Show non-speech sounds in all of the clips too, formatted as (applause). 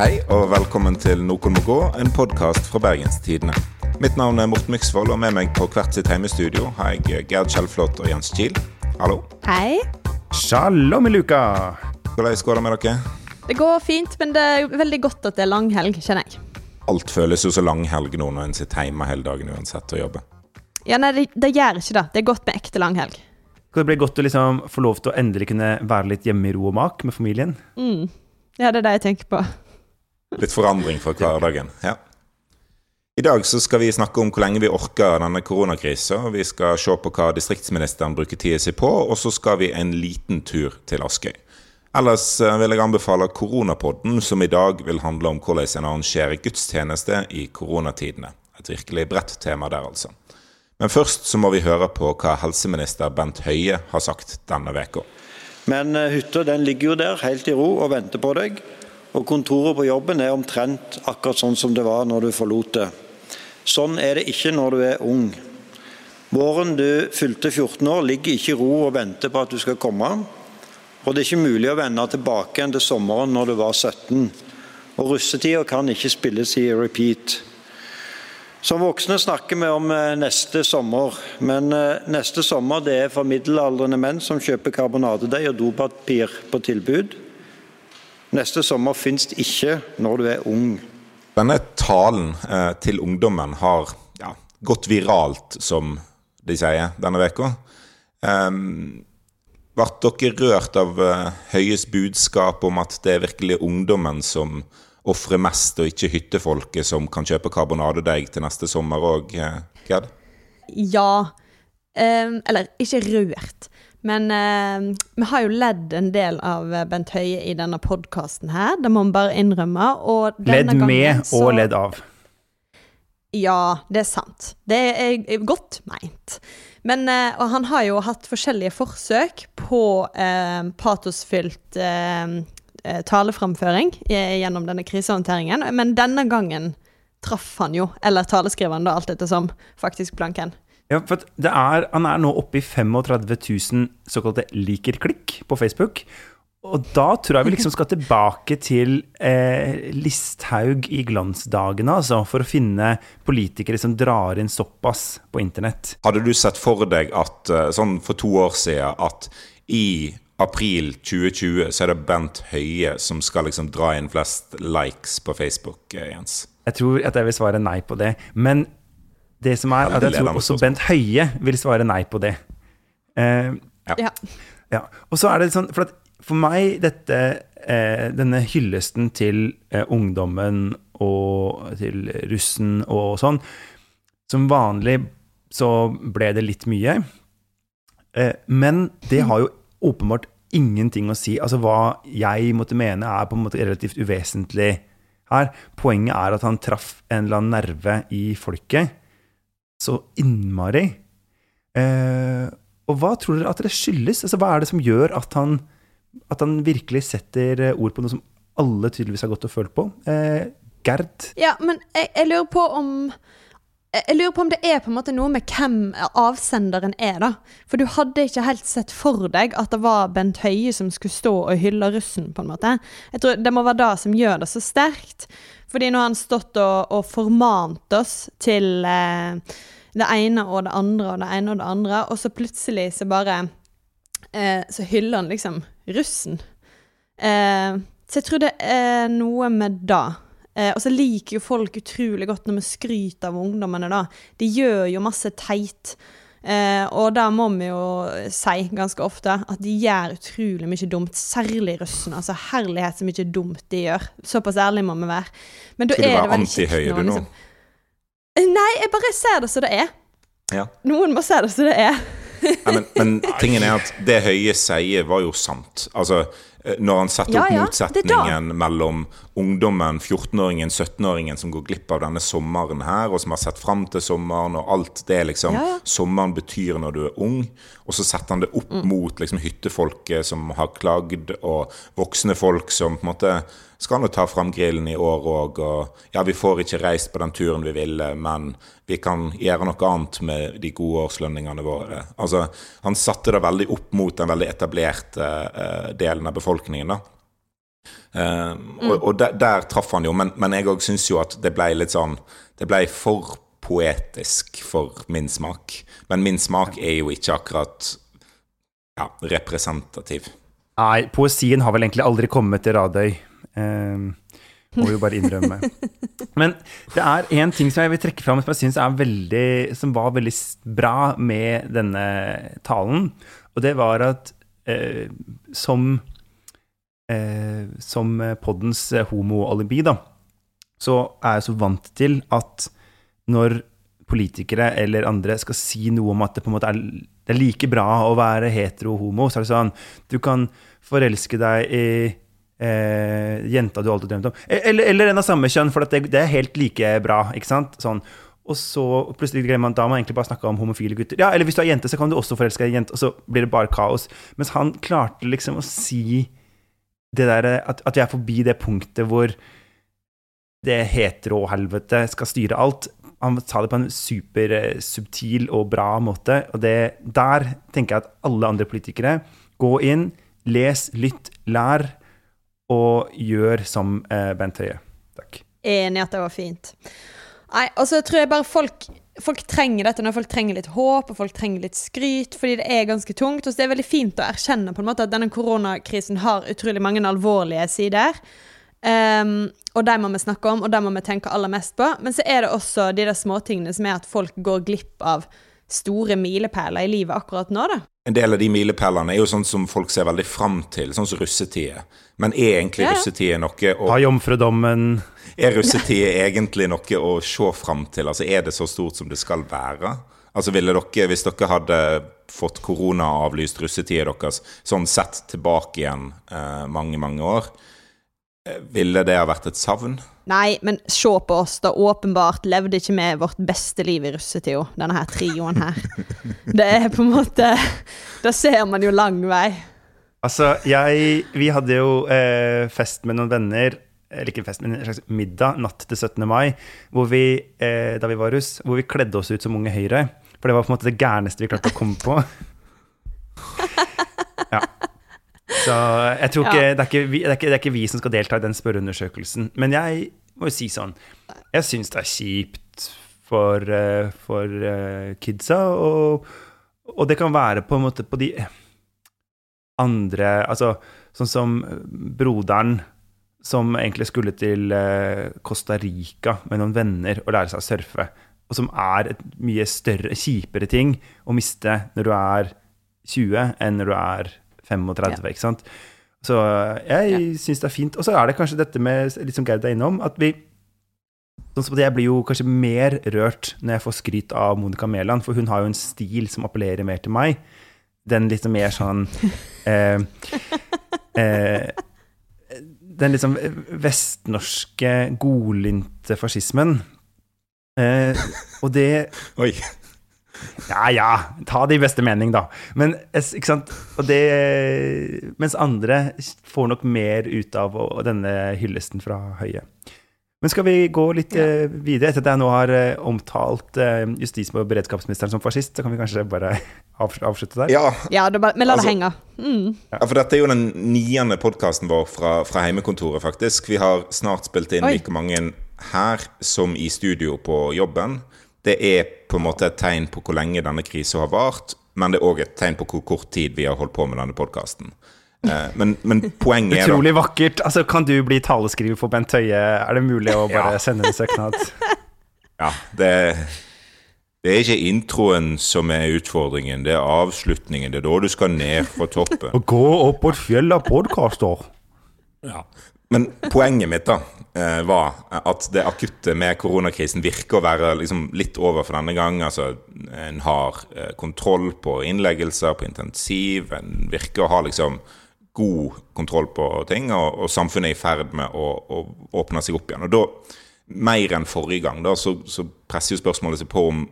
Hei og velkommen til Noen må gå, en podkast fra Bergenstidene. Mitt navn er Morten Myksvold, og med meg på hvert sitt heimestudio har jeg Gerd Kjellflot og Jens Kiel. Hallo. Hei. Shalom, Luka! Hvordan går det med dere? Det går fint, men det er veldig godt at det er langhelg, kjenner jeg. Alt føles jo så langhelg nå når en sitter hjemme hele dagen uansett og jobber. Ja, nei, det, det gjør ikke det. Det er godt med ekte langhelg. Det blir godt å liksom få lov til å endelig kunne være litt hjemme i ro og mak med familien. Mm. Ja, det er det jeg tenker på. Litt forandring for hverdagen. Ja. I dag så skal vi snakke om hvor lenge vi orker denne koronakrisa. Vi skal se på hva distriktsministeren bruker tida si på, og så skal vi en liten tur til Askøy. Ellers eh, vil jeg anbefale Koronapodden, som i dag vil handle om hvordan en arrangerer gudstjeneste i koronatidene. Et virkelig bredt tema der, altså. Men først så må vi høre på hva helseminister Bent Høie har sagt denne veka. Men eh, hytta den ligger jo der helt i ro og venter på deg. Og kontoret på jobben er omtrent akkurat sånn som det var når du forlot det. Sånn er det ikke når du er ung. Våren du fylte 14 år ligger ikke i ro og venter på at du skal komme. Og det er ikke mulig å vende tilbake igjen til sommeren når du var 17. Og russetida kan ikke spilles i repeat. Som voksne snakker vi om eh, neste sommer, men eh, neste sommer det er for middelaldrende menn som kjøper karbonadedeig og dopapir på tilbud. Neste sommer fins det ikke når du er ung. Denne talen eh, til ungdommen har ja, gått viralt, som de sier, denne veka. Um, ble dere rørt av uh, Høies budskap om at det er virkelig ungdommen som ofrer mest, og ikke hyttefolket som kan kjøpe karbonadedeig til neste sommer òg, uh, Gerd? Ja. Um, eller ikke rørt. Men eh, vi har jo ledd en del av Bent Høie i denne podkasten her. Det må vi bare innrømme. ledd med så... og ledd av. Ja, det er sant. Det er godt meint. Men eh, Og han har jo hatt forskjellige forsøk på eh, patosfylt taleframføring gjennom denne krisehåndteringen. Men denne gangen traff han jo, eller taleskriveren, da, alt ettersom, faktisk blanken. Ja, for er, Han er nå oppe i 35 000 såkalte liker-klikk på Facebook. Og da tror jeg vi liksom skal tilbake til eh, Listhaug i glansdagene, altså, for å finne politikere som drar inn såpass på internett. Hadde du sett for deg at eh, sånn for to år siden at i april 2020 så er det Bent Høie som skal liksom dra inn flest likes på Facebook, eh, Jens? Jeg tror at jeg vil svare nei på det. Men det som er at jeg tror også Bent Høie vil svare nei på det. Uh, ja. ja. Og så er det sånn For, for meg, dette uh, Denne hyllesten til uh, ungdommen og til russen og sånn Som vanlig så ble det litt mye. men det har jo åpenbart ingenting å si. Altså hva jeg måtte mene, er på en måte relativt uvesentlig her. Poenget er at han traff en eller annen nerve i folket så innmari. Eh, og hva tror dere at det skyldes? Altså, hva er det som gjør at han, at han virkelig setter eh, ord på noe som alle tydeligvis har gått og følt på? Eh, Gerd? Ja, men jeg, jeg, lurer på om jeg lurer på om det er på en måte noe med hvem avsenderen er, da. For du hadde ikke helt sett for deg at det var Bent Høie som skulle stå og hylle russen, på en måte. Jeg tror Det må være det som gjør det så sterkt. Fordi nå har han stått og, og formant oss til eh, det ene og det andre og det ene og det andre, og så plutselig så bare eh, Så hyller han liksom russen. Eh, så jeg tror det er noe med det. Eh, og så liker jo folk utrolig godt når vi skryter av ungdommene, da. De gjør jo masse teit. Eh, og da må vi jo si ganske ofte at de gjør utrolig mye dumt, særlig russen. Altså herlighet så mye dumt de gjør. Såpass ærlig må vi være. Men da Skal du være anti-Høie, du nå? Liksom. Nei, jeg bare ser det som det er. Ja. Noen må se det som det er. Nei, men, men (laughs) tingen er at det Høie sier, var jo sant. Altså når han setter ja, opp ja, motsetningen mellom ungdommen, 14-åringen, 17-åringen som går glipp av denne sommeren her, og som har sett fram til sommeren, og alt det liksom ja, sommeren betyr når du er ung. Og så setter han det opp mm. mot liksom hyttefolket som har klagd, og voksne folk som på en måte skal nå ta fram grillen i år òg. Og ja, vi får ikke reist på den turen vi ville, men vi kan gjøre noe annet med de gode årslønningene våre. Altså, han satte det veldig opp mot den veldig etablerte uh, delen av befolkningen. Da. Uh, mm. Og, og der, der, traff han jo, men, men jeg òg syns jo at det ble litt sånn Det ble for poetisk for min smak. Men min smak er jo ikke akkurat ja, representativ. Nei, poesien har vel egentlig aldri kommet til Radøy. Um, må vi jo bare innrømme. (laughs) Men det er én ting som jeg vil trekke fram som jeg syns som var veldig bra med denne talen. Og det var at eh, som Som poddens homo-alibi, da, så er jeg så vant til at når politikere eller andre skal si noe om at det på en måte er, det er like bra å være hetero-homo, så er det sånn Du kan forelske deg i eh, jenta du alltid drømte om. E, eller, eller en av samme kjønn, for det, det, er helt like bra. ikke sant? Sånn. Og så plutselig glemmer man da må egentlig bare snakke om homofile gutter. Ja, Eller hvis du er jente, så kan du også forelske deg i jente, og så blir det bare kaos. Mens han klarte liksom å si det der, at, at vi er forbi det punktet hvor det hetero-helvete skal styre alt. Han sa det på en supersubtil og bra måte. Og det, der tenker jeg at alle andre politikere Gå inn, les, lytt, lær og gjør som eh, Bent Høie. Takk. Enig at det var fint. Nei, og så tror jeg bare folk folk trenger dette når folk trenger litt håp og folk trenger litt skryt, fordi det er ganske tungt. Og så det er veldig fint å erkjenne på en måte at denne koronakrisen har utrolig mange alvorlige sider. Um, og de må vi snakke om, og de må vi tenke aller mest på. Men så er det også de der småtingene som er at folk går glipp av store milepæler i livet akkurat nå, da. En del av de milepælene er jo sånn som folk ser veldig fram til, sånn som russetida. Men er egentlig ja. russetida noe å Ha jomfrudommen. Er russetida egentlig noe å se fram til? Altså, er det så stort som det skal være? Altså, ville dere, hvis dere hadde fått koronaavlyst russetida deres, sånn sett tilbake igjen eh, mange, mange år, ville det ha vært et savn? Nei, men se på oss, da. Åpenbart levde ikke vi vårt beste liv i russetida, denne her trioen her. (laughs) Det er på en måte Da ser man jo lang vei. Altså, jeg Vi hadde jo eh, fest med noen venner, eller ikke fest, men en slags middag natt til 17. mai, hvor vi, eh, da vi var russ, hvor vi kledde oss ut som Unge Høyre. For det var på en måte det gærneste vi klarte å komme på. (laughs) Ja. Så jeg tror ikke, ja. det, er ikke, det, er ikke, det, er ikke, vi som skal delta i den spørreundersøkelsen. Men jeg må jo si sånn Jeg syns det er kjipt for, uh, for uh, kidsa, og, og, det kan være på en måte på de andre Altså sånn som broderen som egentlig skulle til uh, Costa Rica med noen venner og lære seg å surfe, og som er et mye større, kjipere ting å miste når du er 20 enn når du er 35, ja. ikke sant. Så jeg ja. syns det er fint. Og så er det kanskje dette med, litt som Gerd er innom, at vi Sånn som Jeg blir jo kanskje mer rørt når jeg får skryt av Monica Mæland, for hun har jo en stil som appellerer mer til meg. Den litt mer sånn (laughs) eh, eh, Den liksom vestnorske, godlynte fascismen. Eh, og det Oi. Ja ja, ta det i beste mening, da. Men, ikke sant? Det, mens andre får nok mer ut av denne hyllesten fra Høie. Men skal vi gå litt ja. Eh, videre? Etter at jeg nå har eh, omtalt eh, justis- og beredskapsministeren som fascist, så kan vi kanskje bare avslutte der? Ja, ja bare, men la det altså, henge. Mm. Ja, for dette er jo den niende podkasten vår fra, fra heimekontoret, faktisk. Vi har snart spilt inn Oi. like mange her som i studio på jobben det er på en måte et tegn på hvor lenge denne krisa har vart, men det er òg et tegn på hvor kort tid vi har holdt på med denne podkasten. Eh, men, men, poenget er da Utrolig vakkert. Altså, kan du bli taleskriver for Bent Høie? Er det mulig å bare ja. sende en søknad? (laughs) ja, det, det er ikke introen som er utfordringen, det er avslutningen. Det er da du skal ned fra toppen. Gå opp på et fjell av podkaster. Ja. Men poenget mitt da eh, var at det akutte med koronakrisen virker å være liksom litt over for denne gang. Altså, en har eh, kontroll på innleggelser, på intensiv. En virker å ha liksom god kontroll på ting, og, og samfunnet er i ferd med å, å, åpne seg opp igjen. Og da, mer enn forrige gang, da, så, så presser jo spørsmålet seg på om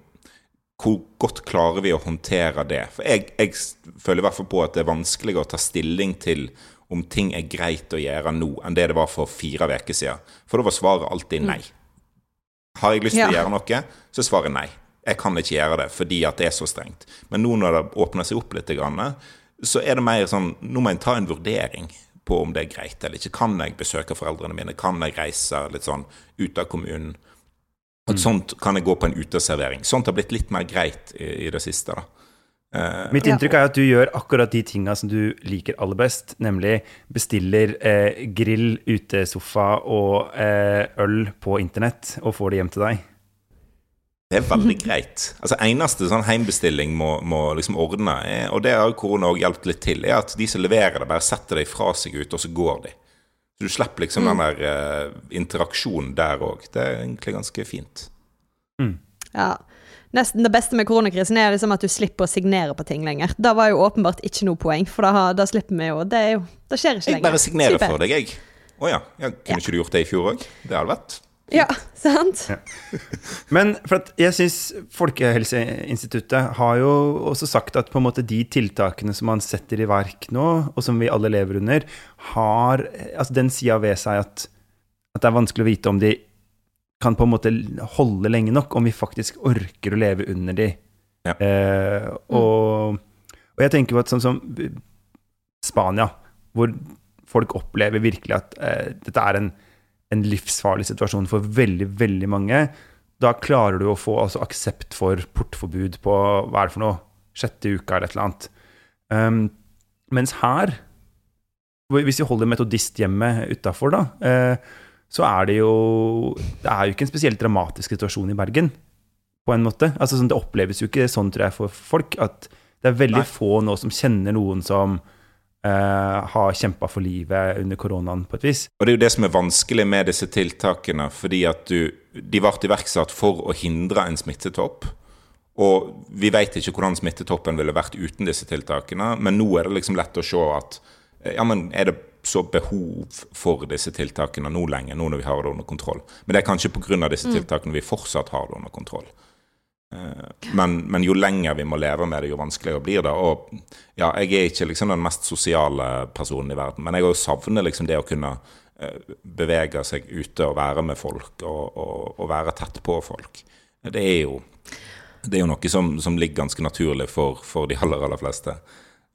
hvor godt klarer vi å håndtere det? For jeg, jeg føler i hvert fall på at det er vanskelig å ta stilling til om ting er greit å gjøre nå, enn det det var for fire uker siden. For da var svaret alltid nei. Har jeg lyst til ja. å gjøre noe, så er svaret nei. Jeg kan ikke gjøre det fordi at det er så strengt. Men nå når det åpner seg opp litt, så er det mer sånn Nå må en ta en vurdering på om det er greit eller ikke. Kan jeg besøke foreldrene mine? Kan jeg reise litt sånn ut av kommunen? At mm. Sånt kan jeg gå på en uteservering. Sånt har blitt litt mer greit i, i det siste. da. Uh, Mitt inntrykk er at du gjør akkurat de tinga som du liker aller best, nemlig bestiller eh, grill, utesofa og eh, øl på internett og får det hjem til deg. Det er veldig greit. Altså Eneste sånn heimbestilling må, må liksom ordne, er, og det har korona òg hjulpet litt til, er at de som leverer det, bare setter det fra seg ut, og så går de. Så du slipper liksom mm. den der uh, interaksjonen der òg. Det er egentlig ganske fint. Mm. Ja nesten det beste med koronakrisen er liksom at du slipper å signere på ting lenger. Da var jo åpenbart ikke noe poeng, for da, da slipper vi jo Det, jo, det skjer ikke lenger. Jeg bare signerer Slipper. for deg, jeg. Å oh, ja. ja. Kunne ja. ikke du gjort det i fjor òg? Det hadde vært ja, sant? Ja. Men for at jeg syns Folkehelseinstituttet har jo også sagt at på en måte de tiltakene som man setter i verk nå, og som vi alle lever under, har altså den sida ved seg at, at det er vanskelig å vite om de kan på en måte holde lenge nok, om vi faktisk orker å leve under de. Ja. Eh, og, og, jeg tenker på at sånn som Spania, hvor folk opplever virkelig at eh, dette er en, en, livsfarlig situasjon for veldig, veldig mange, da klarer du å få altså, aksept for portforbud på hva er det for noe, sjette uka eller et eller annet. Um, mens her, hvis vi holder metodisthjemmet utafor, da eh, så er det jo Det er jo ikke en spesielt dramatisk situasjon i Bergen, på en måte. Altså, sånn, det oppleves jo ikke sånn, tror jeg, for folk. At det er veldig Nei. få nå som kjenner noen som uh, har kjempa for livet under koronaen, på et vis. Og det er jo det som er vanskelig med disse tiltakene, fordi at du De ble iverksatt for å hindre en smittetopp. Og vi vet ikke hvordan smittetoppen ville vært uten disse tiltakene, men nå er det liksom lett å se at ja, men er det så behov for disse tiltakene nå lenger, nå når vi har det under kontroll. Men det er kanskje pga. disse mm. tiltakene vi fortsatt har det under kontroll. Eh, men, men, jo lenger vi må leve med det, jo vanskeligere blir det. Og ja, jeg er ikke liksom den mest sosiale personen i verden, men jeg savner liksom det å kunne eh, bevege seg ute og være med folk og, og, og være tett på folk. Det er jo, det er jo noe som, som ligger ganske naturlig for, for de aller, aller fleste.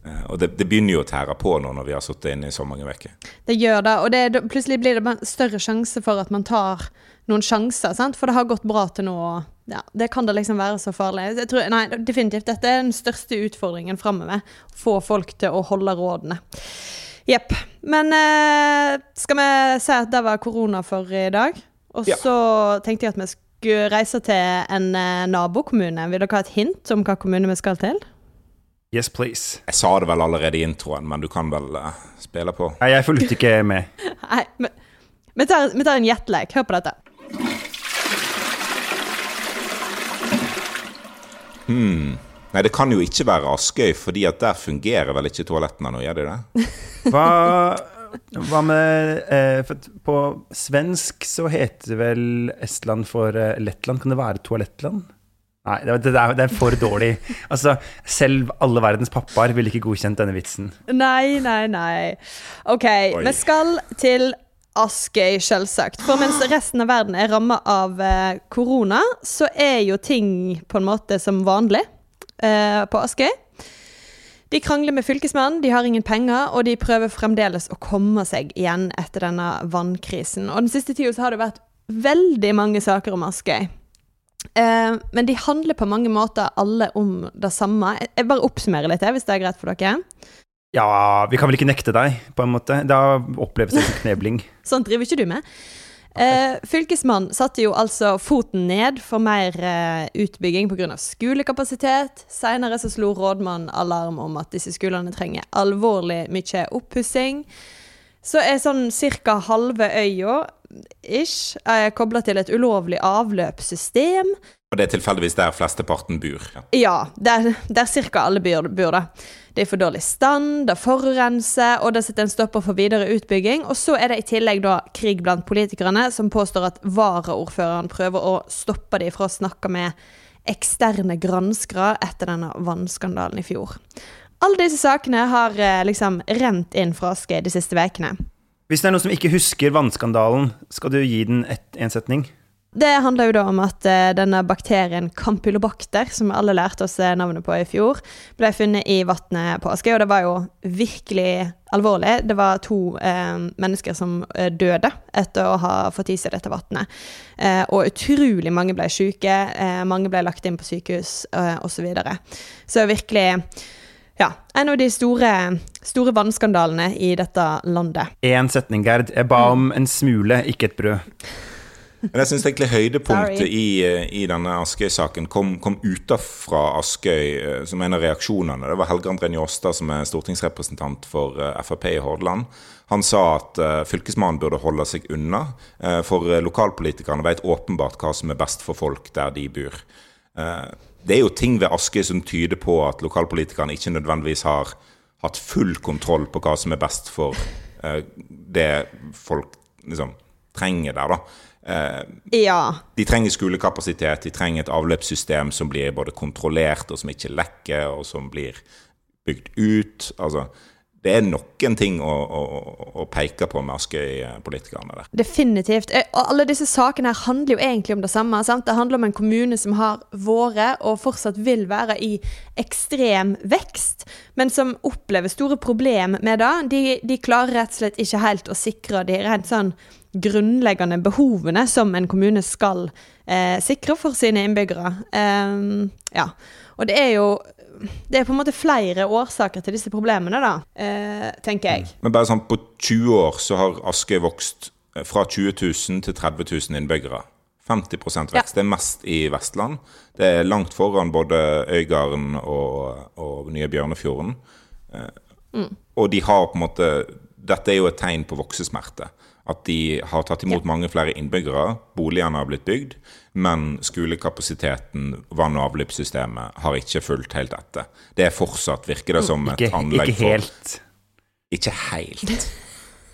Eh, og det, det, begynner jo å tære på nå når vi har sittet inne i så mange uker. Det gjør det, og det, plutselig blir det større sjanse for at man tar noen sjanser. Sant? For det har gått bra til nå. Ja, det kan det liksom være så farlig. Jeg tror, nei, definitivt. Dette er den største utfordringen framover. Få folk til å holde rådene. Jepp. Men eh, skal vi si at det var korona for i dag? Og ja. så tenkte jeg at vi skulle reise til en eh, nabokommune. Vil dere ha et hint om hva kommune vi skal til? Yes, please. Jeg sa det vel allerede i introen, men du kan vel uh, spille på? Nei, jeg fulgte ikke med. (laughs) Nei, men vi tar, vi tar en gjettlek. Hør på dette. Hmm. Nei, det kan jo ikke være Askøy, fordi at der fungerer vel ikke toalettene nå, gjør de det? (laughs) Hva, hva med eh, På svensk så heter vel Estland for eh, Lettland. Kan det være toalettland? Nei, det er, det er, for dårlig. Altså, Selv alle verdens pappaer ville ikke godkjent denne vitsen. Nei, nei, nei. OK, Oi. vi skal til Askøy, selvsagt. For mens resten av verden er ramma av eh, korona, så er jo ting på en måte som vanlig eh, på Askøy. De krangler med fylkesmannen, de har ingen penger, og de prøver fremdeles å komme seg igjen etter denne vannkrisen. Og den siste tida så har det vært veldig mange saker om Askøy. Uh, men de handler på mange måter alle om det samme. Jeg bare oppsummerer litt, hvis det er greit for dere? Ja, vi kan vel ikke nekte deg, på en måte. Da oppleves det som knebling. (laughs) sånn driver ikke du med. Uh, Fylkesmannen satte jo altså foten ned for mer uh, utbygging pga. skolekapasitet. Seinere så slo rådmannen alarm om at disse skolene trenger alvorlig mye oppussing. Så er sånn ca. halve øya ish, er kobla til et ulovlig avløpssystem. Og det er tilfeldigvis der flesteparten bor? Ja, ja der, der ca. alle bor, bor da. Det er for dårlig stand, det forurenser, og det setter en stopper for videre utbygging. Og så er det i tillegg da krig blant politikerne, som påstår at varaordføreren prøver å stoppe dem fra å snakke med eksterne granskere etter denne vannskandalen i fjor. Alle disse sakene har eh, liksom rent inn fra Askøy de siste ukene. Hvis det er noen som ikke husker vannskandalen, skal du gi den en setning? Det handler jo da om at uh, denne bakterien campylobacter, som alle lærte oss navnet på i fjor, ble funnet i vannet på Askøy, og det var jo virkelig alvorlig. Det var to eh, mennesker som uh, døde etter å ha fått i seg dette vannet. og utrolig mange ble syke, mange ble lagt inn på sykehus eh, osv. Så, videre. så virkelig ja, en av de store, store vannskandalene i dette landet. Én setning, Gerd. Jeg ba om en smule, ikke et brød. Men jeg syns egentlig høydepunktet i, eh, i, denne Askøy-saken kom, kom utafra Askøy eh, som en av reaksjonene. Det var Helge André Njåstad, som er stortingsrepresentant for uh, Frp i Hordaland. Han sa at fylkesmannen burde holde seg unna, for lokalpolitikerne vet åpenbart hva som er best for folk der de bor. Det er jo ting ved Askøy som tyder på at lokalpolitikerne ikke nødvendigvis har hatt full kontroll på hva som er best for det folk liksom trenger der, da. Eh, ja. De trenger skolekapasitet, de trenger et avløpssystem som blir både kontrollert, og som ikke lekker, og som blir bygd ut. Altså, det er noen ting å, å, å peke på med Askøy-politikerne der. Definitivt. Og alle disse sakene her handler jo egentlig om det samme. Sant? Det handler om en kommune som har vært, og fortsatt vil være, i ekstrem vekst, men som opplever store problemer med det. De, de klarer rett og slett ikke helt å sikre de rent sånn grunnleggende behovene som en kommune skal eh, sikre for sine innbyggere. Um, ja. Og det er jo det er på en måte flere årsaker til disse problemene, da, eh, tenker jeg. Mm. Men bare sånn, på 20 år så har Askøy vokst eh, fra 20 000 til 30 000 innbyggere. 50 vekst. Ja. Det er mest i Vestland. Det er langt foran både Øygarden og, og nye Bjørnefjorden. Eh, mm. Og de har på en måte Dette er jo et tegn på voksesmerte. At de har tatt imot ja. mange flere innbyggere. Boligene har blitt bygd. Men skolekapasiteten, vann- og avløpssystemet, har ikke fulgt helt etter. Det er fortsatt, virker det som, et anlegg for Ikke helt. Ikke helt.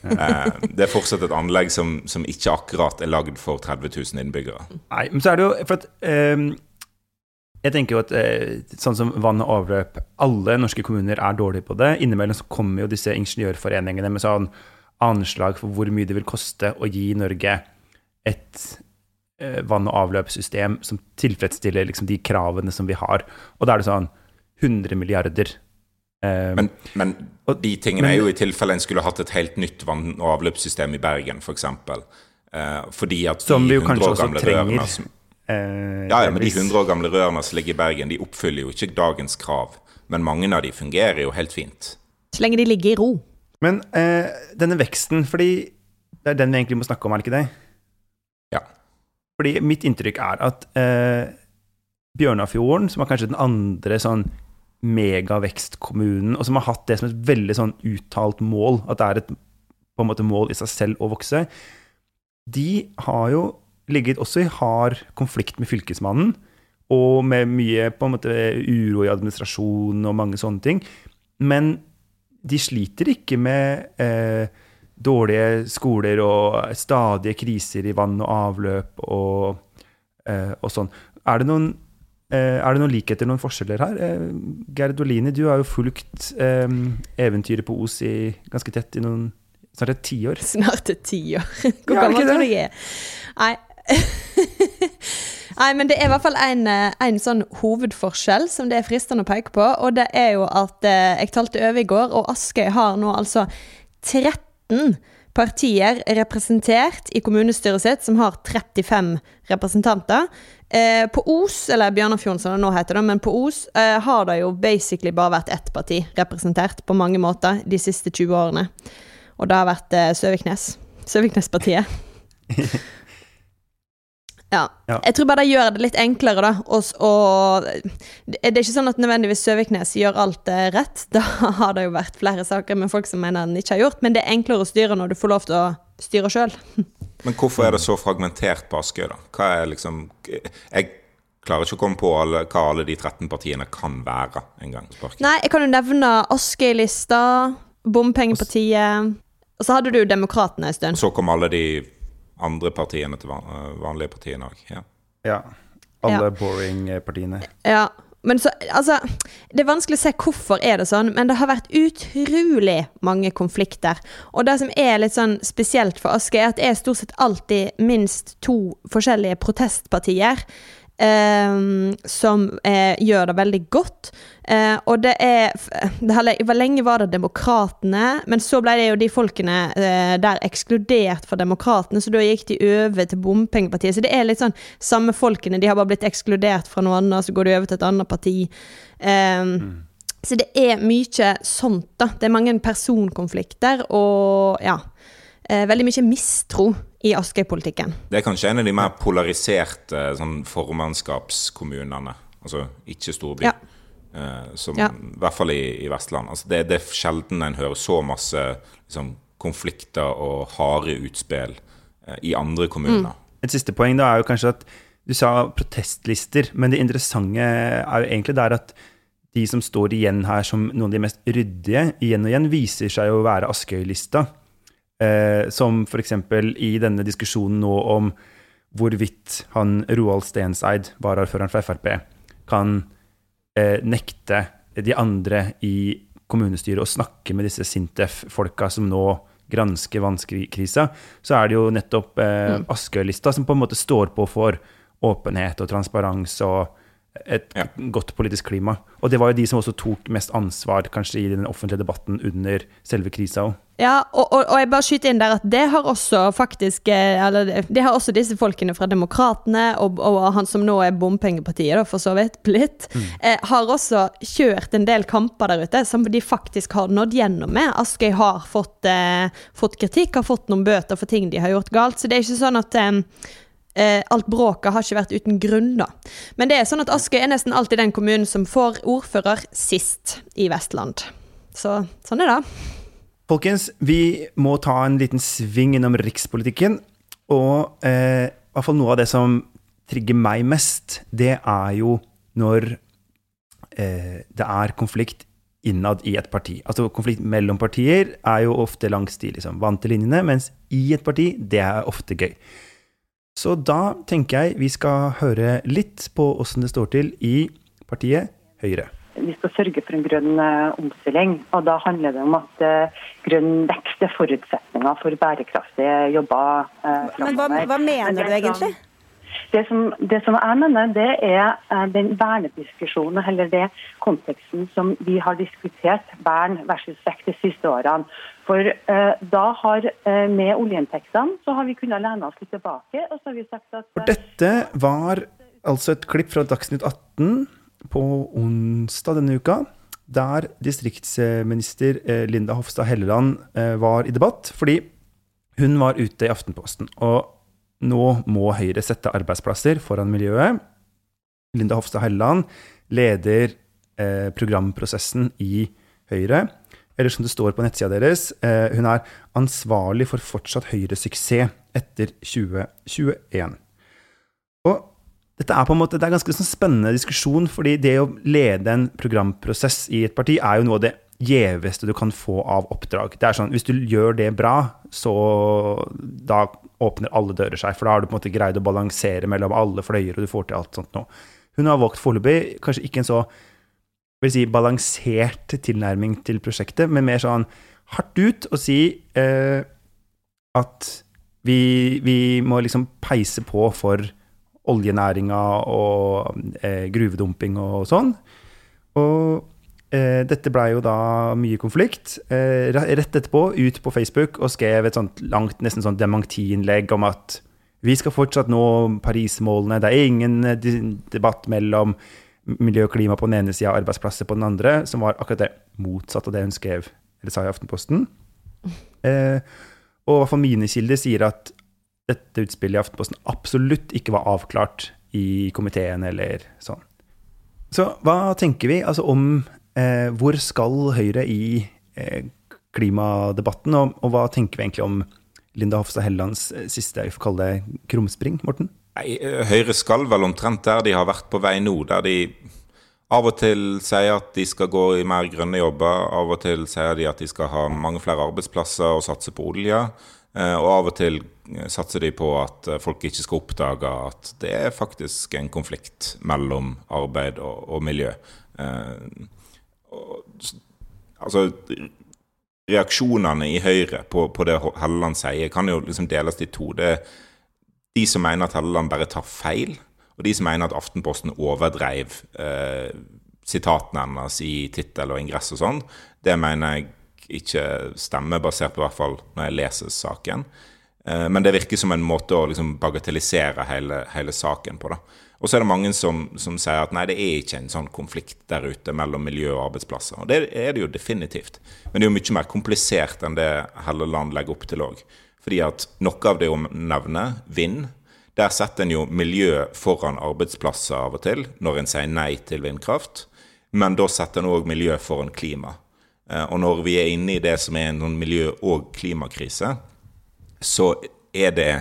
Eh, det er fortsatt et anlegg som, som, ikke akkurat er lagd for 30 000 innbyggere. Nei, men så er det jo for at um, Jeg tenker jo at uh, sånn som vann og avløp Alle norske kommuner er dårlige på det. Innimellom så kommer jo disse ingeniørforeningene med sånn anslag for hvor mye det vil koste å gi Norge et eh, vann- og avløpssystem som tilfredsstiller liksom, de kravene som vi har. Og da er det sånn 100 milliarder. Eh, men, men de tingene men, er jo i tilfelle en skulle hatt et helt nytt vann- og avløpssystem i Bergen, f.eks. For eh, fordi at de 100 år gamle rørene som, eh, ja, ja, men de 100 år gamle rørene som ligger i Bergen, de oppfyller jo ikke dagens krav. Men mange av de fungerer jo helt fint. Så lenge de ligger i ro. Men eh, denne veksten, fordi det er den vi egentlig må snakke om, er det ikke det? Ja. Fordi mitt inntrykk er at eh, Bjørnafjorden, som er kanskje den andre sånn megavekstkommunen, og som har hatt det som et veldig sånn uttalt mål, at det er et på en måte mål i seg selv å vokse, de har jo ligget også i hard konflikt med Fylkesmannen, og med mye på en måte uro i administrasjonen og mange sånne ting. Men de sliter ikke med eh, dårlige skoler og stadige kriser i vann og avløp og, eh, og sånn. Er det noen eh, er det noen likheter, noen forskjeller her? Eh, Gerd Olini, du har jo fulgt eh, eventyret på Os i, ganske tett i noen Snart et tiår. (laughs) Snart et tiår. (laughs) Hvor gammel tror du jeg er? Nei. (laughs) Nei, men det er i hvert fall en, en, sånn hovedforskjell som det er fristende å peke på. Og det er jo at jeg talte over i går, og Askøy har nå altså 13 partier representert i kommunestyret sitt, som har 35 representanter. Eh, på Os, eller Bjørnafjorden som det nå heter, det, men på Os eh, har det jo basically bare vært ett parti representert på mange måter de siste 20 årene. Og det har vært eh, Søviknes. Søviknespartiet. (laughs) Ja. ja. Jeg tror bare det gjør det litt enklere, da. Og, og, det er ikke sånn at nødvendigvis Søviknes gjør alt eh, rett. (laughs) Da har det jo vært flere saker med folk som mener den ikke har gjort, men det er enklere å styre når du får lov til å styre sjøl. (laughs) Men hvorfor er det så fragmentert på Askøy, da? Hva er liksom Jeg klarer ikke å komme på alle, hva alle de 13 partiene kan være engang. Nei, jeg kan jo nevne Askøy-lista, Bompengepartiet, og så hadde du Demokratene en stund. Og så kom alle de andre partiene til van, eh, vanlige partiene òg. Ja. ja. Alle ja. boring-partiene. Ja. men så, altså, Det er vanskelig å se hvorfor er det sånn, men det har vært utrolig mange konflikter. Og det som er litt sånn spesielt for Aske, er at det er stort sett alltid minst to forskjellige protestpartier Um, som eh, gjør det veldig godt. Uh, og det er det har, Lenge var det Demokratene, men så ble det jo de folkene uh, der ekskludert fra Demokratene, så da gikk de over til Bompengepartiet. Så det er litt sånn samme folkene, de har bare blitt ekskludert fra noe annet, så går de over til et annet parti. Um, mm. Så det er mye sånt, da. Det er mange personkonflikter, og ja. veldig mye mistro i Askøy-politikken. Det er kanskje en av de mer polariserte sånn, formannskapskommunene, altså ikke storby. Ja. Eh, som, ja. I hvert fall i, i Vestland. Altså, det, det, er sjelden en hører så masse liksom, konflikter og harde utspill eh, i andre kommuner. Mm. Et siste poeng da er jo kanskje at du sa protestlister, men det interessante er jo egentlig der at de som står igjen her som noen av de mest ryddige, igjen og igjen viser seg å være Askøy-lista. Eh, som f.eks. i denne diskusjonen nå om hvorvidt han Roald Stenseid, varaordføreren for Frp, kan eh, nekte de andre i kommunestyret å snakke med disse Sintef-folka som nå gransker vannkrisa, så er det jo nettopp eh, mm. Askøy-lista som på en måte står på for åpenhet og transparens og et ja. godt politisk klima. Og det var jo de som også tok mest ansvar kanskje i den offentlige debatten under selve krisa òg. Ja, og, og, og, jeg bare skyter inn der at det har også faktisk eh, Eller det har også disse folkene fra Demokratene, og, og han som nå er bompengepartiet, da, for så vidt, blitt, mm. eh, har også kjørt en del kamper der ute som de faktisk har nådd gjennom med. Askøy har fått, eh, fått kritikk, har fått noen bøter for ting de har gjort galt. Så det er ikke sånn at eh, eh alt bråket har ikke vært uten grunn, da. Men det er sånn at Askøy er nesten alltid den kommunen som får ordfører sist i Vestland. Så sånn er det. Folkens, vi må ta en liten sving innom rikspolitikken. Og eh, i hvert fall noe av det som trigger meg mest, det er jo når eh, det er konflikt innad i et parti. Altså konflikt mellom partier er jo ofte langs de liksom, vante linjene, mens i et parti, det er ofte gøy. Så da tenker jeg vi skal høre litt på åssen det står til i partiet Høyre vi skal sørge for en grønn eh, omstilling. og Da handler det om at uh, grønn vekst er forutsetninga for bærekraftige jobber. Uh, Men hva, hva mener du egentlig? Det som, det som, jeg mener, det er uh, den vernediskusjonen, eller det konteksten som vi har diskutert, vern versus vekt de siste årene. For da har med oljeinntektene så har vi kunnet lene oss litt tilbake. og så har vi sagt at... For dette var altså et klipp fra Dagsnytt 18 på onsdag denne uka, der distriktsminister eh, Linda Hofstad Helleland eh, var i debatt. Fordi hun var ute i Aftenposten. Og nå må Høyre sette arbeidsplasser foran miljøet. Linda Hofstad Helleland leder eh, programprosessen i Høyre. Eller som det står på nettsida deres, hun er ansvarlig for fortsatt Høyre-suksess etter 2021. Og dette er på en måte, det er ganske sånn spennende diskusjon, fordi det å lede en programprosess i et parti er jo noe av det gjeveste du kan få av oppdrag. Det er sånn, Hvis du gjør det bra, så da åpner alle dører seg. For da har du på en måte greid å balansere mellom alle fløyer, og du får til alt sånt noe. Hun har valgt foreløpig kanskje ikke en så vil si, balansert tilnærming til prosjektet, men mer sånn hardt ut og si eh, at vi, vi, må liksom peise på for oljenæringa og eh, gruvedumping og sånn. Og dette blei jo da mye konflikt. Eh, rett etterpå ut på Facebook og skrev et sånt langt, nesten sånn demantiinnlegg om at vi skal fortsatt nå Paris-målene. Det er ingen eh, debatt mellom miljø og klima på den ene sida og arbeidsplasser på den andre, som var akkurat det motsatte av det hun skrev, eller sa i Aftenposten. Eh, og i hvert fall mine kilder sier at dette utspillet i Aftenposten absolutt ikke var avklart i komiteen eller sånn. Så hva tenker vi altså om eh, hvor skal Høyre i eh, klimadebatten, og, og, hva tenker vi egentlig om Linda Hofstad Hellelands eh, siste jeg får kalle det krumspring, Morten? Nei, eh, Høyre skal vel omtrent der de har vært på vei nå, der de av og til sier at de skal gå i mer grønne jobber, av og til sier de at de skal ha mange flere arbeidsplasser og satse på olje. Og av og til satser de på at folk ikke skal oppdage at det er faktisk en konflikt mellom arbeid og, og miljø. Altså Reaksjonene i Høyre på, på, det Helleland sier, kan jo liksom deles i to. Det er de som mener at Helleland bare tar feil, og de som mener at Aftenposten overdreiv eh, sitatene hennes i tittel og ingress og sånn. Det mener jeg ikke stemmer, basert på hvert fall når jeg leser saken. Eh, men det virker som en måte å liksom bagatellisere hele, hele saken på. da. Og så er det mange som, som, sier at nei, det er ikke en sånn konflikt der ute mellom miljø og arbeidsplasser. Og det er det jo definitivt. Men det er jo mye mer komplisert enn det Helleland legger opp til òg. Fordi at noe av det hun nevner, vind, der setter en jo miljø foran arbeidsplasser av og til, når en sier nei til vindkraft. Men da setter en òg miljø foran klima. Eh, og når vi er inne i det som er en sånn miljø- og klimakrise, så er det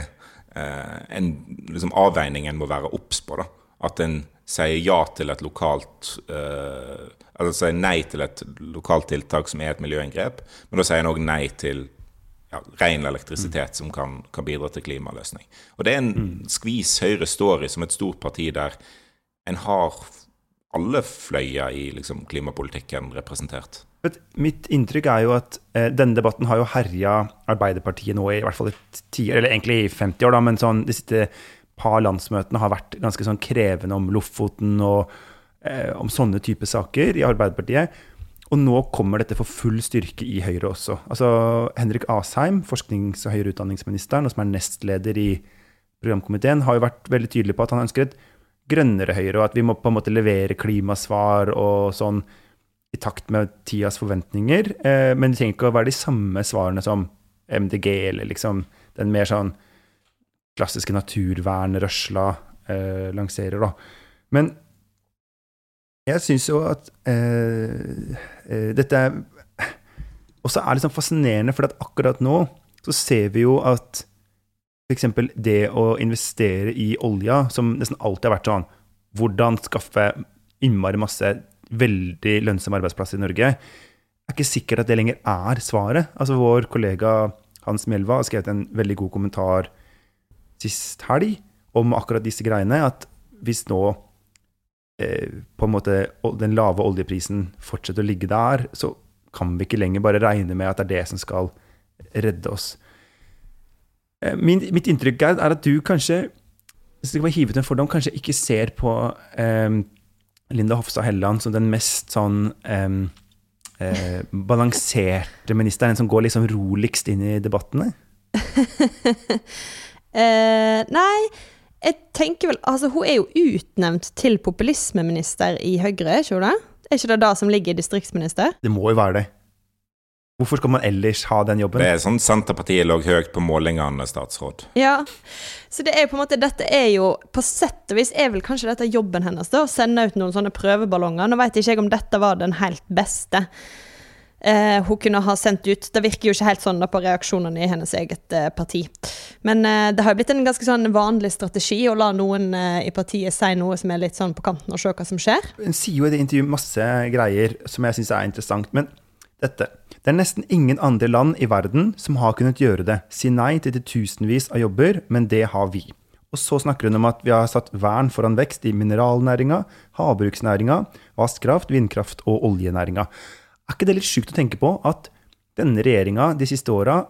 en liksom, avveiningen må være obs på. da. At en sier ja til et lokalt eh, Altså sier nei til et lokalt tiltak som er et miljøinngrep, men da sier en òg nei til ja, ren elektrisitet som kan, kan, bidra til klimaløsning. Og det er en mm. skvis Høyre står i som et stort parti der en har alle fløyer i liksom, klimapolitikken representert. Mitt inntrykk er jo at eh, denne debatten har jo herja Arbeiderpartiet nå i, hvert fall et tiår, eller egentlig i 50 år, da, men sånn, de siste par landsmøtene har vært ganske sånn krevende om Lofoten og eh, om sånne type saker i Arbeiderpartiet. Og nå kommer dette for full styrke i Høyre også. Altså Henrik Asheim, forsknings- og høyere utdanningsministeren, og som er nestleder i programkomiteen, har jo vært veldig tydelig på at han ønsker et grønnere Høyre, og at vi må på en måte levere klimasvar og sånn i takt med tidas forventninger. Eh, men det trenger ikke å være de samme svarene som MDG, eller liksom den mer sånn klassiske naturvernrørsla eh, lanserer, da. Men jeg syns jo at eh, eh, dette også er liksom fascinerende, for at akkurat nå så ser vi jo at f.eks. det å investere i olja, som nesten alltid har vært sånn Hvordan skaffe innmari masse veldig lønnsom arbeidsplass i Norge, er ikke sikkert at det lenger er svaret. Altså Vår kollega Hans Mjelva har skrevet en veldig god kommentar sist helg om akkurat disse greiene. At hvis nå eh, på en måte den lave oljeprisen fortsetter å ligge der, så kan vi ikke lenger bare regne med at det er det som skal redde oss. Eh, min, mitt inntrykk er, er, at du kanskje hvis du kan hive ut en fordom, kanskje ikke ser på eh, Linda Hofstad Helleland som den mest sånn um, eh, balanserte ministeren, en som går liksom roligst inn i debattene? (laughs) eh, nei, jeg tenker vel Altså, hun er jo utnevnt til populismeminister i Høyre, ikke hun det? Er ikke det da som ligger i distriktsminister? Det må jo være det. Hvorfor skal man ellers ha den jobben? Det er sånn Senterpartiet lå høyt på målingene, statsråd. Ja, så det er jo på en måte Dette er jo På sett og vis er vel kanskje dette jobben hennes, da. Å sende ut noen sånne prøveballonger. Nå vet ikke jeg om dette var den helt beste eh, hun kunne ha sendt ut. Det virker jo ikke helt sånn da på reaksjonene i hennes eget eh, parti. Men eh, det har jo blitt en ganske sånn vanlig strategi å la noen eh, i partiet si noe som er litt sånn på kanten, og se hva som skjer. Hun sier jo i det intervjuet masse greier som jeg syns er interessant. men dette. Det er nesten ingen andre land i verden som har kunnet gjøre det. Si nei til de tusenvis av jobber, men det har vi. Og så snakker hun om at vi har satt vern foran vekst i mineralnæringa, havbruksnæringa, vannkraft, vindkraft og oljenæringa. Er ikke det litt sjukt å tenke på at denne regjeringa de siste åra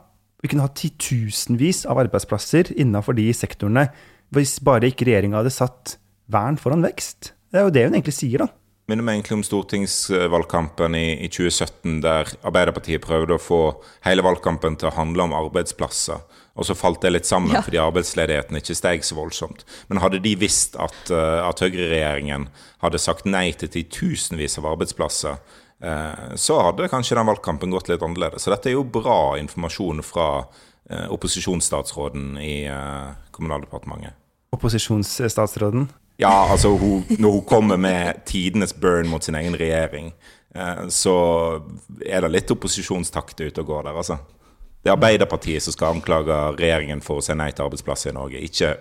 kunne hatt titusenvis av arbeidsplasser innafor de sektorene hvis bare ikke regjeringa hadde satt vern foran vekst? Det er jo det hun egentlig sier, da minner meg egentlig om stortingsvalgkampen i, i, 2017, der Arbeiderpartiet prøvde å få hele valgkampen til å handle om arbeidsplasser. Og så falt det litt sammen ja. fordi arbeidsledigheten ikke steg så voldsomt. Men hadde de visst at, uh, at høyreregjeringen hadde sagt nei til titusenvis av arbeidsplasser, uh, så hadde kanskje den valgkampen gått litt annerledes. Så dette er jo bra informasjon fra uh, opposisjonsstatsråden i Kommunaldepartementet. Opposisjonsstatsråden? Ja, altså hun, når hun kommer med tidenes burn mot sin egen regjering, eh, så er det litt opposisjonstakt ute og går der, altså. Det er Arbeiderpartiet som skal anklage regjeringen for å si nei til arbeidsplasser i Norge, ikke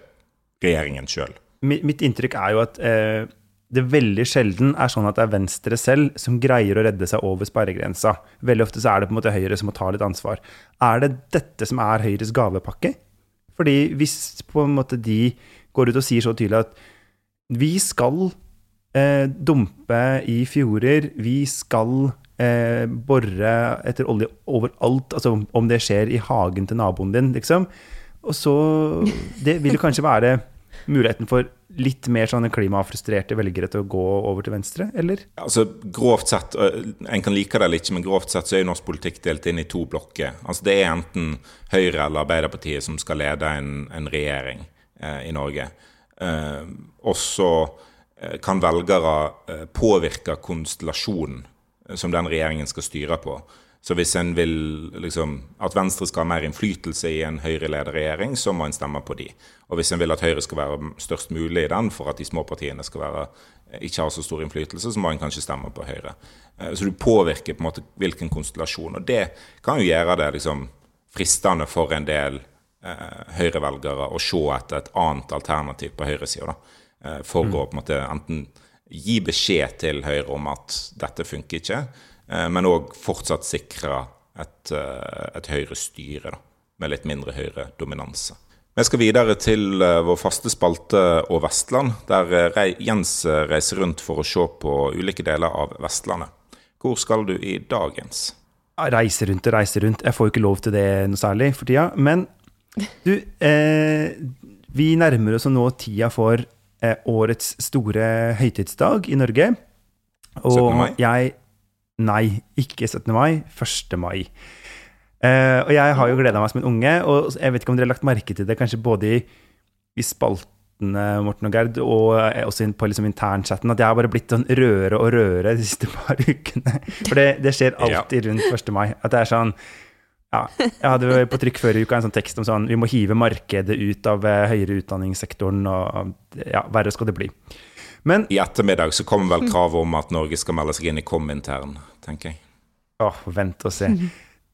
regjeringen sjøl. Mitt inntrykk er jo at eh, det veldig sjelden er sånn at det er Venstre selv som greier å redde seg over sperregrensa. Veldig ofte så er det på en måte Høyre som må ta litt ansvar. Er det dette som er Høyres gavepakke? Fordi hvis på en måte de går ut og sier så tydelig at vi skal eh, dumpe i fjorder, vi skal eh, bore etter olje overalt, altså om det skjer i hagen til naboen din, liksom. Og så Det vil jo kanskje være muligheten for litt mer sånne klimafrustrerte velgere til å gå over til venstre, eller? Altså, grovt sett, En kan like det eller ikke, men grovt sett så er jo norsk politikk delt inn i to blokker. Altså, Det er enten Høyre eller Arbeiderpartiet som skal lede en, en regjering eh, i Norge. Eh, og eh, kan velgere eh, påvirke konstellasjonen som den regjeringen skal styre på. Så hvis en vil liksom, at Venstre skal ha mer innflytelse i en Høyre-ledet regjering, så må en stemme på de. Og hvis en vil at Høyre skal være størst mulig i den for at de små partiene skal være, ikke ha så stor innflytelse, så må en kanskje stemme på Høyre. Så du påvirker på en måte hvilken konstellasjon. Og det kan jo gjøre det liksom fristende for en del Høyre-velgere å se etter et annet alternativ på høyresida. Eh, for mm. å på en måte enten gi beskjed til Høyre om at dette funker ikke, eh, men òg fortsatt sikre et, eh, et Høyre-styre med litt mindre Høyre-dominanse. Vi skal videre til eh, vår faste spalte og Vestland, der Jens reiser rundt for å se på ulike deler av Vestlandet. Hvor skal du i dag, Jens? Reise rundt og reise rundt. Jeg får jo ikke lov til det noe særlig for tida. Men du, eh, vi nærmer oss nå tida for Eh, årets store høytidsdag i Norge. Og 17. mai? jeg Nei, ikke 17. mai. 1. mai. Eh, og jeg har jo gleda meg som en unge, og jeg vet ikke om dere har lagt merke til det, kanskje både i, i spaltene, Morten og Gerd, og eh, også på liksom internchatten, at jeg har bare blitt sånn rødere og rødere de siste par ukene. For det, det skjer alltid rundt 1. mai. At det er sånn ja, jeg hadde jo på trykk før i uka en sånn tekst om sånn vi må hive markedet ut av eh, høyere utdanningssektoren, og ja, verre skal det bli. Men I ettermiddag så kommer vel kravet om at Norge skal melde seg inn i Komintern, tenker jeg. Åh, vent og se.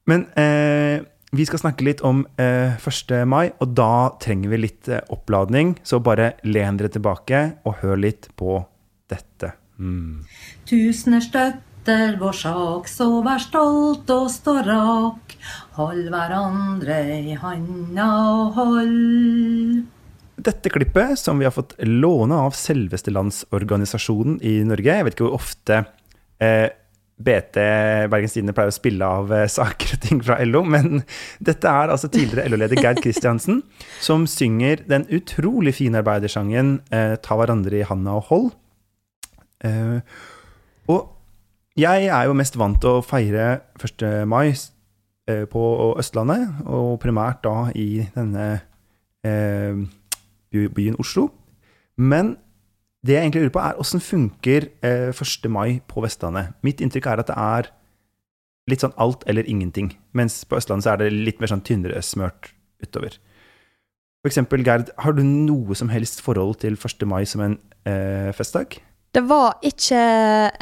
Men eh, vi skal snakke litt om eh, 1. mai, og da trenger vi litt eh, oppladning. Så bare len dere tilbake og hør litt på dette. Mm. Tusen er støtt etter vår sak, så vær stolt og stå rak. Hold hverandre i handa og hold. Dette klippet, som vi har fått låne av selveste Landsorganisasjonen i Norge Jeg vet ikke hvor ofte eh, BT Bergens Tidende pleier å spille av eh, saker og ting fra LO, men dette er altså tidligere LO-leder Gerd Kristiansen (laughs) som synger den utrolig fine arbeidersangen eh, 'Ta hverandre i handa og hold'. Eh, og jeg er jo mest vant til å feire 1. mai eh, på Østlandet, og primært da i denne eh, byen Oslo. Men det jeg egentlig lurer på, er åssen funker eh, 1. mai på Vestlandet? Mitt inntrykk er at det er litt sånn alt eller ingenting, mens på Østlandet så er det litt mer sånn tynnere smørt utover. For eksempel, Gerd, har du noe som helst forhold til 1. mai som en eh, festdag? Det var ikke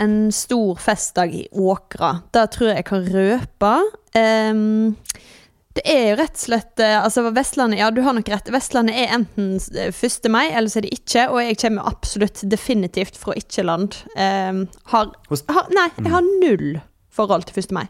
en stor festdag i Åkra. Det tror jeg jeg kan røpe. Um, det er jo rett og slett eh, Altså, Vestlandet Ja, du har nok rett. Vestlandet er enten 1. Eh, mai, eller så er det ikke. Og jeg kommer absolutt definitivt fra ikke-land. Um, har, har, Nei, jeg har null forhold til 1. mai.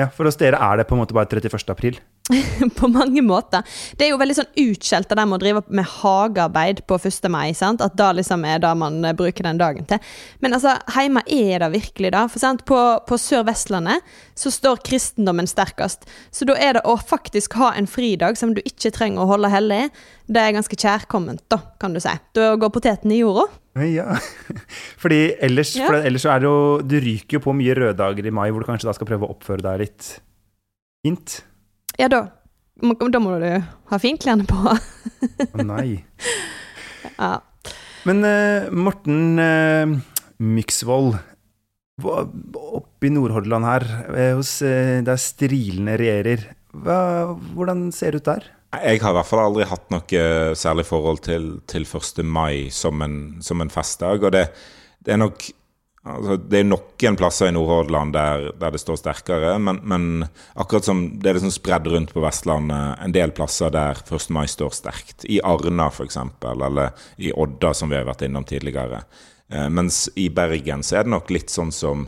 Ja, For hos dere er det på en måte bare 31. april? (laughs) på mange måter. Det er jo veldig sånn utskjelt av dem å drive med hagearbeid på 1. mai. sant? At det liksom er det man bruker den dagen til. Men altså, hjemme er det virkelig det. For sant? På, på Sør-Vestlandet så står kristendommen sterkest. Så da er det å faktisk ha en fridag som du ikke trenger å holde hellig, det er ganske kjærkomment, da, kan du si. Da går poteten i jorda. Ja, (laughs) fordi ellers, ja. for ellers så er det jo Du ryker jo på mye røddager i mai hvor du kanskje da skal prøve å oppføre deg litt fint. Ja, da. Da må du ha finklærne på. Å nei. (laughs) Ja. Men uh, Morten uh, Myksvold, oppe i Nordhordland her, uh, hos, uh, der strilene regjerer, hva, hvordan ser det ut der? Jeg har i hvert fall aldri hatt noe særlig forhold til, til 1. mai som en, som en festdag. Og det, det er nok Altså, det er noen plasser i Nordhordland der, der, det står sterkere, men, men, akkurat som det er liksom spredd rundt på Vestlandet, en del plasser der 1. mai står sterkt. I Arna f.eks., eller i Odda, som vi har vært innom tidligere. Eh, mens i Bergen så er det nok litt sånn som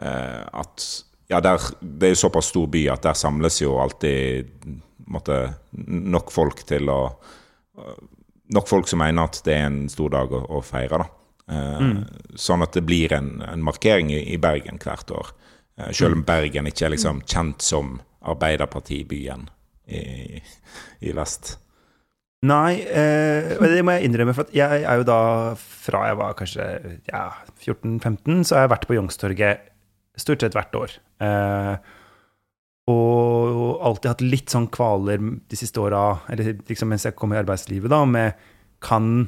eh, at ja, der, det er jo såpass stor by at der samles jo alltid måtte, nok folk til å Nok folk som mener at det er en stor dag å, å feire, da. Eh, mm. Sånn at det blir en, en markering i, i, Bergen hvert år. Eh, selv om mm. Bergen ikke er liksom kjent som arbeiderpartibyen i, i vest. Nei, eh, det må jeg innrømme. For jeg er jo da, fra jeg var kanskje ja, 14-15, så har jeg vært på Youngstorget stort sett hvert år. Eh, og alltid hatt litt sånn kvaler de siste åra, eller liksom mens jeg kom i arbeidslivet, da, med kan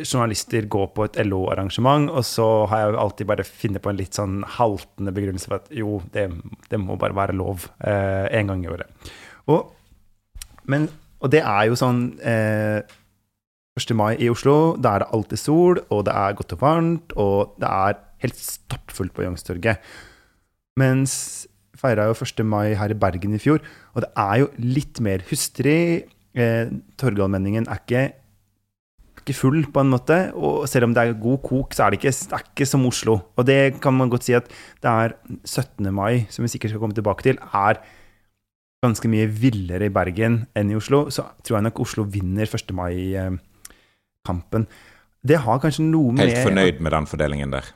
journalister gå på et LO-arrangement, og så har jeg alltid bare funnet på en litt sånn haltende begrunnelse for at jo, det, det må bare være lov eh, en gang i året. Og, men og det er jo sånn eh, 1. mai i Oslo, da er det alltid sol, og det er godt og varmt, og det er helt stappfullt på Youngstorget. Mens feira jo 1. mai her i Bergen i fjor, og det er jo litt mer hustrig. Eh, Torgallmenningen er ikke, ikke full, på en måte. Og selv om det er god kok, så er det ikke, det er ikke som Oslo. Og det kan man godt si at det er 17. mai, som vi sikkert skal komme tilbake til, er ganske mye villere i Bergen enn i Oslo, så tror jeg nok Oslo vinner 1. mai-kampen. Det har kanskje noe med Helt fornøyd med den fordelingen der?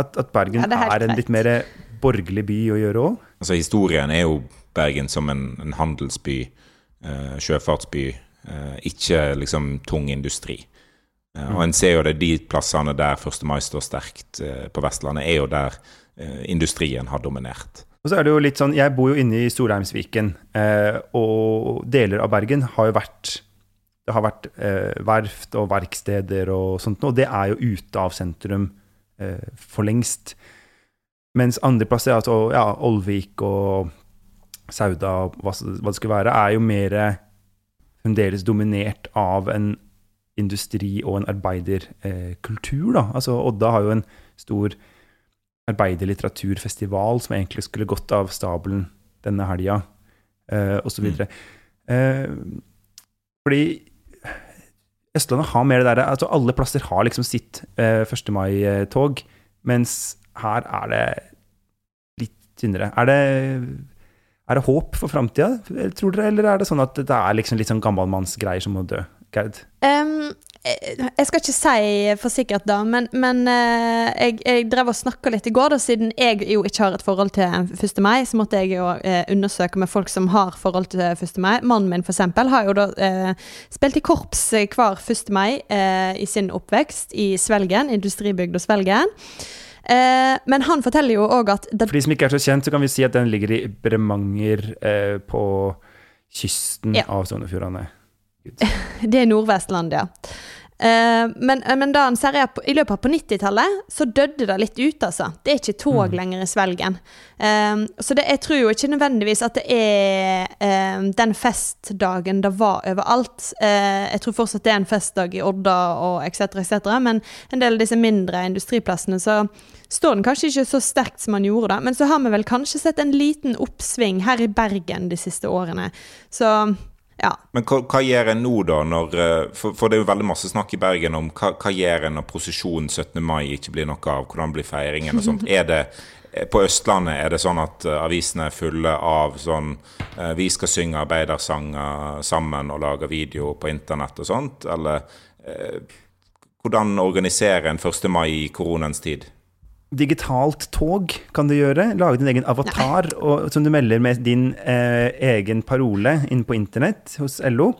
At, at Bergen ja, er, er, en litt mer borgerlig by å gjøre òg? Altså, historien er jo Bergen som en, en handelsby, eh, sjøfartsby, eh, ikke liksom tung industri. Eh, og en ser jo det de plassene der 1. mai står sterkt eh, på Vestlandet, er jo der eh, industrien har dominert. Og så er det jo litt sånn, Jeg bor jo inne i Storheimsviken, og deler av Bergen har jo vært Det har vært verft og verksteder og sånt, og det er jo ute av sentrum for lengst. Mens andre plasser, altså ja, Olvik og Sauda, hva, hva det skulle være, er jo mer fremdeles dominert av en industri- og en arbeiderkultur. da. Altså Odda har jo en stor arbeiderlitteraturfestival som egentlig skulle gått av stabelen denne helga, eh, osv. Mm. Eh, fordi Østlandet har mer det derre altså Alle plasser har liksom sitt eh, 1. mai-tog, mens her er det litt tynnere. Er det, er det håp for framtida, tror dere, eller er det sånn at det er liksom litt sånn gammalmannsgreier som må dø? Gerd? Um, jeg skal ikke si for sikkert, da, men, men uh, jeg, jeg, drev og snakka litt i går. da, Siden jeg jo ikke har et forhold til 1. mai, så måtte jeg jo uh, undersøke med folk som har forhold til 1. mai. Mannen min, eksempel, har jo da uh, spilt i korps hver 1. mai eh, i sin oppvekst i Svelgen, industribygda Svelgen. Eh, men han forteller jo òg at For de som ikke er så kjent, så kan vi si at den ligger i Bremanger eh, på kysten ja. av Sogn og Fjordane. (laughs) Det er Nordvestland, ja. Uh, men, eh, men da han ser på, i løpet av på 90-tallet, så døde det litt ut, altså. Det er ikke tog mm. lenger i Svelgen. Um, så det, jeg tror jo ikke nødvendigvis at det er um, den festdagen det var overalt. jeg tror fortsatt det er en festdag i Odda og etc., etc., men en del av disse mindre industriplassene så står den kanskje ikke så sterkt som man gjorde da. Men så har vi vel kanskje sett en liten oppsving her i Bergen de siste årene. Så ja. Men hva, hva, gjør en nå, da? Når, eh, for, for, det er jo veldig masse snakk i Bergen om hva, hva gjør en når prosesjonen 17. mai ikke blir noe av? Hvordan blir feiringen og sånt? (laughs) Er det, eh, på Østlandet er det sånn at uh, avisene er fulle av sånn Vi skal synge arbeidersanger sammen og lage video på internett og sånt? Eller hvordan organisere en 1. mai i koronaens tid? Digitalt tog kan du gjøre. Lage din egen avatar og, som du melder med din eh, egen parole inn på internett hos LO.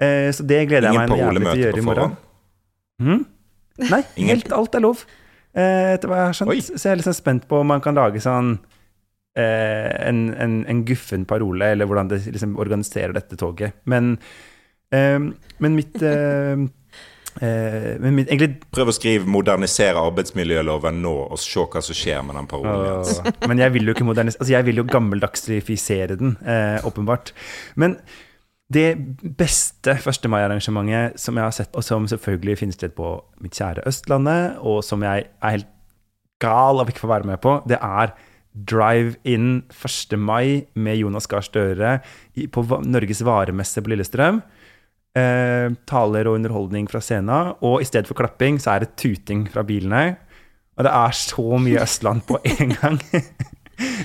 Eh, så det gleder jeg meg jævlig til å gjøre i morgen. Hmm? Nei, helt alt er lov. Eh, etter hva jeg har skjønt. Oi. Så jeg er liksom spent på om man kan lage sånn eh, en, en, en, guffen parole, eller hvordan det liksom organiserer dette toget. Men, eh, men mitt eh, men egentlig Prøv å skrive 'modernisere arbeidsmiljøloven nå', og se hva som skjer med den parolen. Altså. men jeg vil jo ikke modernisere Altså, jeg vil jo gammeldagsrifisere den, eh, åpenbart. Men det beste 1. mai-arrangementet som jeg har sett, og som selvfølgelig finner sted på mitt kjære Østlandet, og som jeg er helt gal av ikke å få være med på, det er Drive-in 1. mai med Jonas Gahr Støre på Norges varemesse på Lillestrøm. Eh, taler og underholdning fra scenen, og i stedet for klapping så er det tuting fra bilene. Og det er så mye Østland på (laughs) én gang.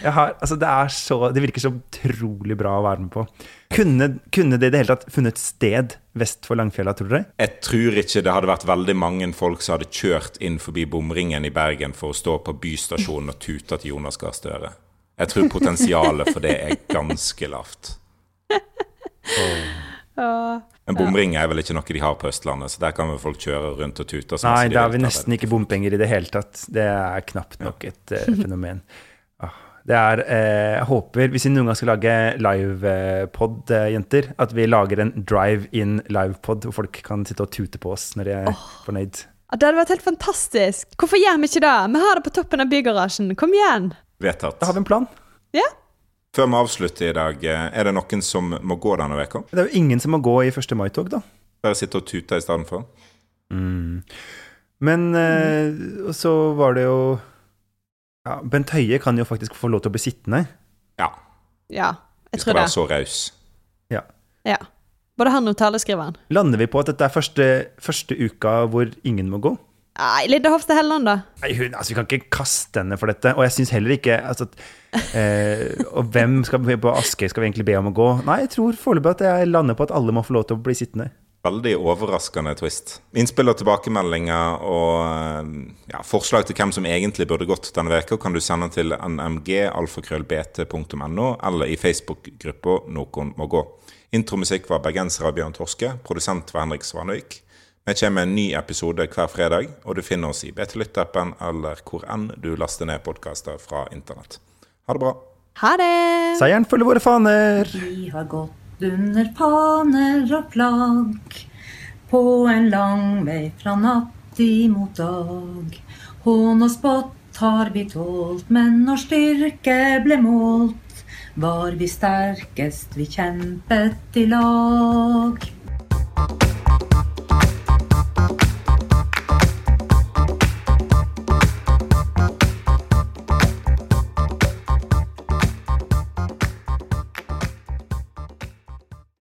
Har, altså det, så, det, virker så utrolig bra å være med på. Kunne, kunne det i det hele tatt funnet sted vest for Langfjella, tror dere? Jeg tror ikke det hadde vært veldig mange folk som hadde kjørt inn forbi bomringen i Bergen for å stå på bystasjonen og tute til Jonas Gahr Støre. Jeg tror potensialet for det er ganske lavt. Oh. (laughs) En bomring er vel ikke noe de har på Østlandet, så der kan vel folk kjøre rundt og tute. Nei, der har vi nesten ikke bompenger i det hele tatt. Det er knapt nok et uh, fenomen. Ah, det er eh, Jeg håper, hvis vi noen gang skal lage livepod, eh, jenter, at vi lager en drive-in livepod hvor folk kan sitte og tute på oss når de er oh. fornøyd. Det hadde vært helt fantastisk. Hvorfor gjør vi ikke det? Vi har det på toppen av bygarasjen. Kom igjen. Vedtatt. Da har vi en plan. Ja. Før vi avslutter i dag, eh, er det noen som må gå denne uka? Det er jo ingen som må gå i 1. mai-tog, da. Bare sitte og tute i stedet for? Mm. Men eh, så var det jo ja, Bent Høie kan jo faktisk få lov til å bli sittende. Ja. ja jeg tror det. Vi skal være så raus. Ja. ja. Både han og taleskriveren. Lander vi på at dette er første, første uka hvor ingen må gå? Nei, Lidde Hofstad Helleland, da. Nei, hun, altså, Vi kan ikke kaste henne for dette. Og jeg syns heller ikke altså, eh, Og hvem skal på Askøy skal vi egentlig be om å gå? Nei, jeg tror foreløpig at jeg lander på at alle må få lov til å bli sittende. Veldig overraskende twist. Innspill og tilbakemeldinger og eh, ja, forslag til hvem som egentlig burde gått denne veka, kan du sende til nmg.alfakrøllbt.no eller i Facebook-gruppa Noen må gå. Intromusikk var bergenser av Bjørn Torske. Produsent var Henrik Svanøyk. Vi kommer med en ny episode hver fredag, og du finner oss i BT Lytt-appen eller hvor enn du laster ned podkaster fra internett. Ha det bra. Ha det! Seieren følger våre faner. Vi har gått under faner og plagg på en lang vei fra natt imot dag. Hån og spott har vi tålt, men når styrke ble målt, var vi sterkest, vi kjempet i lag. Thank you